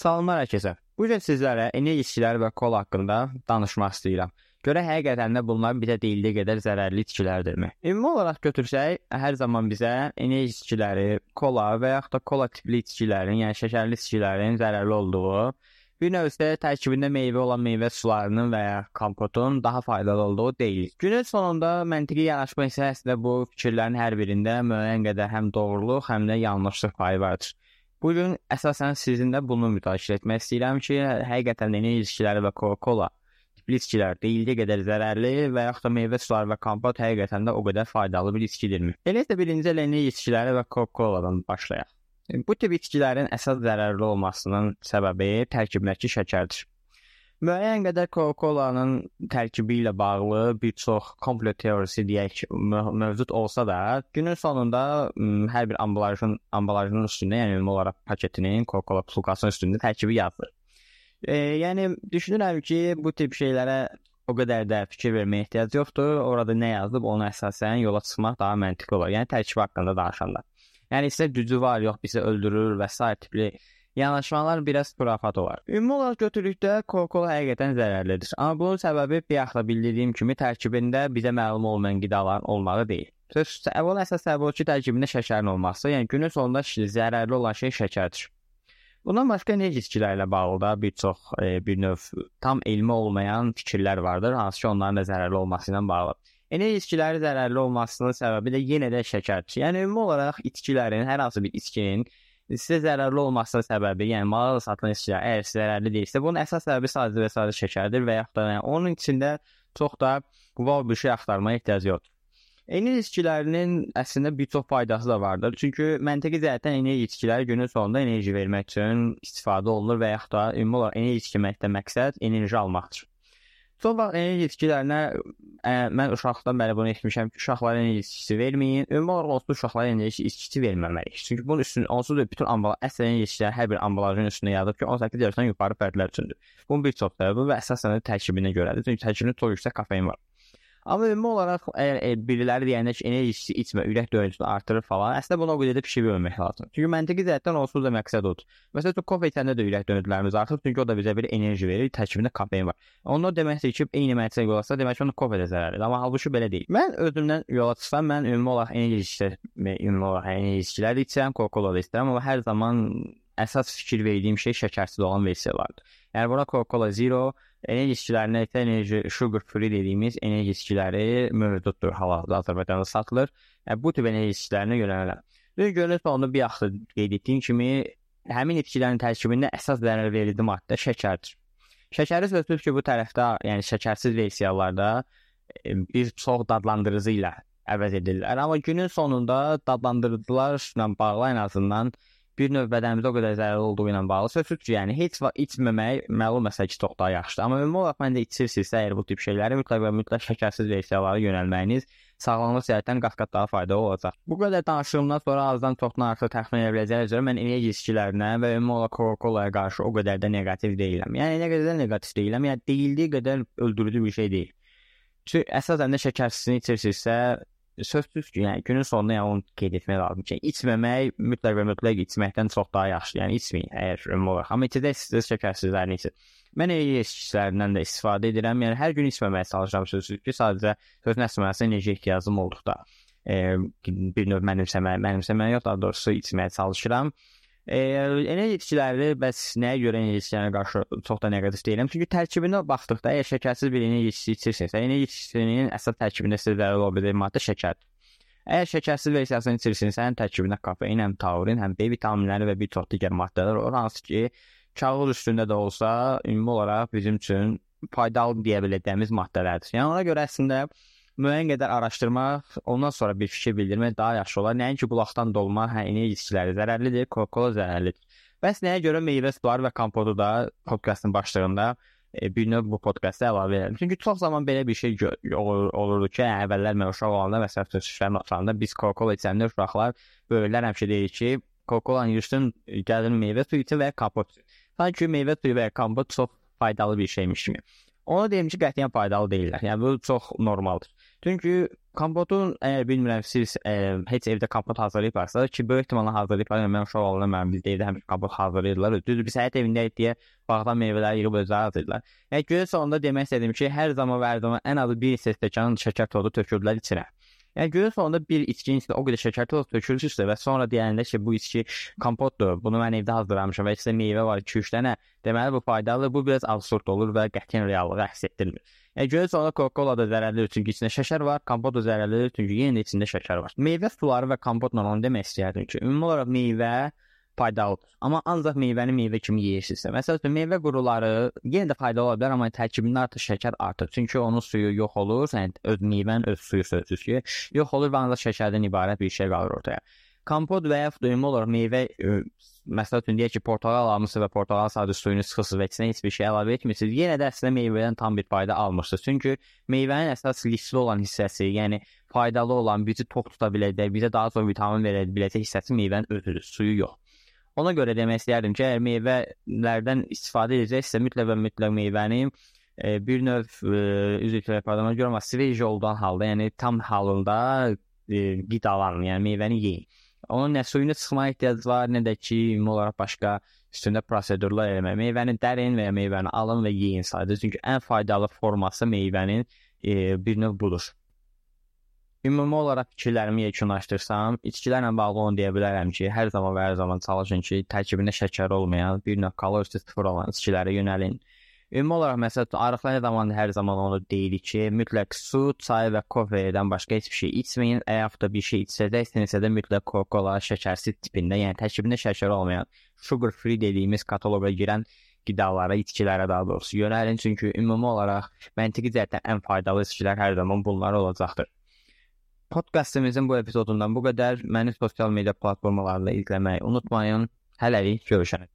Salamlar hər kəsə. Bu gün sizlərə enerji içkiləri və kola haqqında danışmaq istəyirəm. Görə həqiqətən də bunlar bizə deyildiyi qədər zərərli içkilərdirmi? Ümumi olaraq götürsək, hər zaman bizə enerji içkiləri, kola və yaxud da kola tipli içkilərin, yəni şəkərli içkilərin zərərli olduğu, bir növ isə tərkibində meyvə olan meyvə sularının və ya kompotun daha faydalı olduğu deyilir. Günün sonunda məntiqi yanaşma isə əslində bu fikirlərin hər birində müəyyən qədər həm doğruluq, həm də yanlışlıq payı vardır. Bu gün əsasən sizinlə bunu müzakirə etmək istəyirəm ki, həqiqətən enerji içkiləri və Coca-Cola tipli içkilər deyildiyi qədər zərərli və yaxud da meyvə suları və kompot həqiqətən də o qədər faydalı bir içkidirmi? Elə isə birinci elə enerji içkiləri və Coca-Coladan başlayaq. Bu tip içkilərin əsas zərərli olmasının səbəbi tərkibindəki şəkərdir. Müəyyən qədər Coca-Cola-nın tərkibi ilə bağlı bir çox komplo teorisi deyək mövcud olsa da, günün sonunda hər bir ambalajın ambalajının üstündə, yəni ümumi olaraq paketinin Coca-Cola butulkasının üstündə tərkibi yazılır. E, yəni düşünürəm ki, bu tip şeylərə o qədər də fikir verməyə ehtiyac yoxdur. Orada nə yazılıb, ona əsasən yola çıxmaq daha məntiqli olar. Yəni tərkib haqqında danışanda. Yəni isə gücü var, yox bizi öldürür və s. tipli yanaşmalar biraz xurafat olar. Ümumi olaraq götürdükdə Coca-Cola həqiqətən zərərlidir. Amma bunun səbəbi bayaqda bildiyim kimi tərkibində bizə məlum olmayan qidaların olmağı deyil. Söz əvvəl əsas səbəbi ki, tərkibində şəkərin olması, yəni günün sonunda zərərli olan şey şəkərdir. Bundan başqa enerji içkilərlə bağlı da bir çox e, bir növ tam elmi olmayan fikirlər vardır, hansı ki, onların da zərərli olması ilə bağlı. Enerji içkiləri zərərli olmasının səbəbi də yenə də şəkərdir. Yəni ümumi olaraq içkilərin, hər hansı bir içkinin sizə zərərli olmasının səbəbi, yəni mağazada satılan içkilər əgər sizə zərərli deyilsə, bunun əsas səbəbi sadəcə və sadəcə şəkərdir və yaxud da yəni, onun içində çox da wow bir şey axtarmaya ehtiyac yoxdur. Enerji içkilərinin əslində bir çox faydası da vardır. Çünki məntiqi cəhətdən enerji içkiləri günün sonunda enerji vermək üçün istifadə olunur və yaxud da ümumi olaraq enerji içməkdə məqsəd enerji almaqdır. Son vaxt enerji içkilərinə ə, mən uşaqlıqdan bəri bunu etmişəm ki, uşaqlara enerji içkisi verməyin. Ümumi olaraq onsuz uşaqlara enerji içkisi verməməliyik. Çünki bunun üstün onsuz da bütün ambal əsl enerji içkilər hər bir ambalajın üstünə yazılıb ki, 18 yaşdan yuxarı fərdlər üçündür. Bunun bir çox səbəbi və əsasən də tərkibinə görədir. Çünki tərkibində çox yüksək kofein var. Amma ümumi olaraq əgər e, biriləri deyəndə ki, enerji içmə, ürək döyüntüsünü artırır falan, əslində buna qədər də fikir vermək lazım. Çünki məntiqi cəhətdən onsuz da məqsəd odur. Məsələn, kofe içəndə də ürək döyüntülərimiz artır, çünki o da bizə bir enerji verir, tərkibində kofein var. Onu deməkdir ki, eyni yola çıxsa, demək ki, onun kofe də zərərlidir. Amma halbuki belə deyil. Mən özümdən yola çıxsam, mən ümumi olaraq enerji içsə, ümumi olaraq enerji içkiləri içirəm, Coca-Cola da istəyirəm, amma hər zaman əsas fikir verdiyim şey şəkərsiz olan versiyalardır. Yəni buna Coca-Cola Zero enerji içkilərinə isə enerji sugar free dediyimiz enerji içkiləri mövcuddur hal-hazırda Azərbaycanda satılır. Yəni, bu tip enerji içkilərinə yönəlirlər. Bir görünür sonunda bir yaxşı qeyd etdiyim kimi həmin içkilərin tərkibində əsas zərər verici maddə şəkərdir. Şəkəri sözsüz ki, bu tərəfdə, yəni şəkərsiz versiyalarda bir çox dadlandırıcı ilə əvəz edirlər. Amma günün sonunda dadlandırıcılarla bağlı ən azından bir növ bədənimizə o qədər zərərli olduğu ilə bağlı sözsüz ki, yəni heç vaxt içməmək məlum məsələ ki, çox daha yaxşıdır. Amma ümumi olaraq məndə içirsinizsə, əgər bu tip şeyləri mütləq və mütləq şəkərsiz versiyalara yönəlməyiniz sağlamlıq cəhətdən qat-qat daha faydalı olacaq. Bu qədər danışığımdan sonra azdan çoxdan artıq təxmin edə biləcəyiniz üzrə mən enerji içkilərinə və ümumi olaraq Coca-Cola'ya qarşı o qədər də neqativ deyiləm. Yəni nə qədər də neqativ deyiləm, yəni deyildiyi qədər öldürücü bir şey deyil. Çünki əsasən də şəkərsizini içirsinizsə, sözsüz ki, yəni günün sonunda yəni onu qeyd etmək lazımdır ki, içməmək mütləq və mütləq içməkdən çox daha yaxşıdır. Yəni içməyin əgər ümumi olaraq. Amma içəcək istəyirsiniz şəkərsizlərini için. Mən enerji içkilərindən də istifadə edirəm. Yəni hər gün içməməyə çalışıram sözsüz ki, sadəcə sözün əsməsi enerji ehtiyacım olduqda e, bir növ mənimsəmə, mənimsəməyə yox, daha doğrusu içməyə çalışıram. E, enerji içkiləri bəs nəyə görə enerji içkilərinə qarşı çox da neqativ deyirəm? Çünki tərkibinə baxdıqda əgər şəkərsiz bir enerji içkisi içirsinizsə, enerji içkisinin əsas tərkibində sizə zərərli ola biləcək maddə şəkərdir. Əgər şəkərsiz versiyasını içirsinizsə, həm tərkibində kofein, həm taurin, həm B vitaminləri və bir çox digər maddələr olur, hansı ki, kağız üstündə də olsa, ümumi olaraq bizim üçün faydalı deyə biləcəyimiz maddələrdir. Yəni ona görə əslində müəyyən qədər araşdırmaq, ondan sonra bir fikir bildirmək daha yaxşı olar. Nəinki bulaqdan dolma, hə, enerji içkiləri zərərlidir, Coca-Cola zərərlidir. Bəs nəyə görə meyvə suları və kompotu da podkastın başlığında e, bir növ bu podkasta əlavə edirəm. Çünki çox zaman belə bir şey olur, olurdu ki, hə, əvvəllər mən uşaq olanda məsələn sözlərin oturanda biz Coca-Cola içəndə uşaqlar böyüklər həmişə deyir ki, Coca-Cola-nın yürüsün, gəlin meyvə suyu için və kompot. Sanki meyvə suyu və kompot çox faydalı bir şeymiş kimi. Ona deyim ki, qətiyyən faydalı deyillər. Yəni bu çox normaldır. Çünki kompotun əgər bilmirəm siz ə, heç evdə kompot hazırlayıblarsa ki, böyük ehtimalla hazırlayıblar. Yəni mən uşaq olanda mən bizdə evdə həmişə kompot hazırlayırdılar. Düzdür, biz həyat evindəyik deyə bağdan meyvələri yığıb özləri hazırlayırlar. Yəni günün sonunda demək istədim ki, hər zaman və hər zaman ən azı bir stəkan şəkər tozu tökürdülər içinə. Yəni günün sonunda bir içkinin içində o qədər şəkər tozu tökülürsə və sonra deyəndə ki, bu içki kompotdur, bunu mən evdə hazırlamışam və içində meyvə var 2-3 dənə, deməli bu faydalıdır. Bu biraz absurd olur və qətiyyən reallığı əks etdirmir. Yəni günün sonunda Coca-Cola da zərərlidir çünki içində şəkər var, kompot da zərərlidir çünki yenə də içində şəkər var. Meyvə suları və kompotla onu demək istəyirdim ki, ümumi olaraq meyvə faydalıdır. Amma ancaq meyvəni meyvə kimi yeyirsinizsə, məsələn, meyvə quruları yenə də faydalı ola bilər, amma tərkibində artıq şəkər artır. Çünki onun suyu yox olur, yəni öz meyvənin öz suyu sözsüz ki, yox olur və ancaq şəkərdən ibarət bir şey qalır ortaya. Kompot və ya ümumi olaraq meyvə məsəl üçün deyək ki, portağal almısınız və portağal sadə suyunu sıxırsınız və içinə heç bir şey əlavə etmirsiniz, yenə də əslində meyvədən tam bir fayda almırsınız. Çünki meyvənin əsas lifli olan hissəsi, yəni faydalı olan, bizi tox tuta biləcək, bizə daha çox vitamin verə biləcək hissəsi meyvənin özüdür, suyu yox. Ona görə demək istəyərdim ki, əgər meyvələrdən istifadə edəcəksə, mütləq və mütləq meyvəni e, bir növ e, üzr istəyirəm, pardon, görə amma sveji olan halda, yəni tam halında e, qidalanın, yəni meyvəni yeyin. Onun nə suyunu çıxmağa ehtiyac var, nə də ki, ümumi olaraq başqa üstündə prosedurlar eləmək. Meyvəni dərin və ya meyvəni alın və yeyin sadəcə. Çünki ən faydalı forması meyvənin e, bir növ budur. Ümumi olaraq fikirlərimi yekunlaşdırsam, içkilərlə bağlı onu deyə bilərəm ki, hər zaman və hər zaman çalışın ki, tərkibində şəkər olmayan, bir növ kalorisi sıfır olan içkilərə yönəlin. Ümumi olaraq məsələn arıqlar zamanı hər zaman onu deyirik ki, mütləq su, çay və kofedən başqa heç bir şey içməyin. Əgər da bir şey içsəzsinizsə də mütləq Coca-Cola şəkərsiz tipində, yəni tərkibində şəkər olmayan, sugar free dediyimiz kataloqa girən qidalara, içkilərə daha doğrusu yönəlin, çünki ümumi olaraq məntiqi cəhətdən ən faydalı içkilər hər zaman bunlar olacaqdır. Podkastımızın bu epizodundan bu qədər. Məni sosial media platformalarında izləməyi unutmayın. Hələlik görüşərik.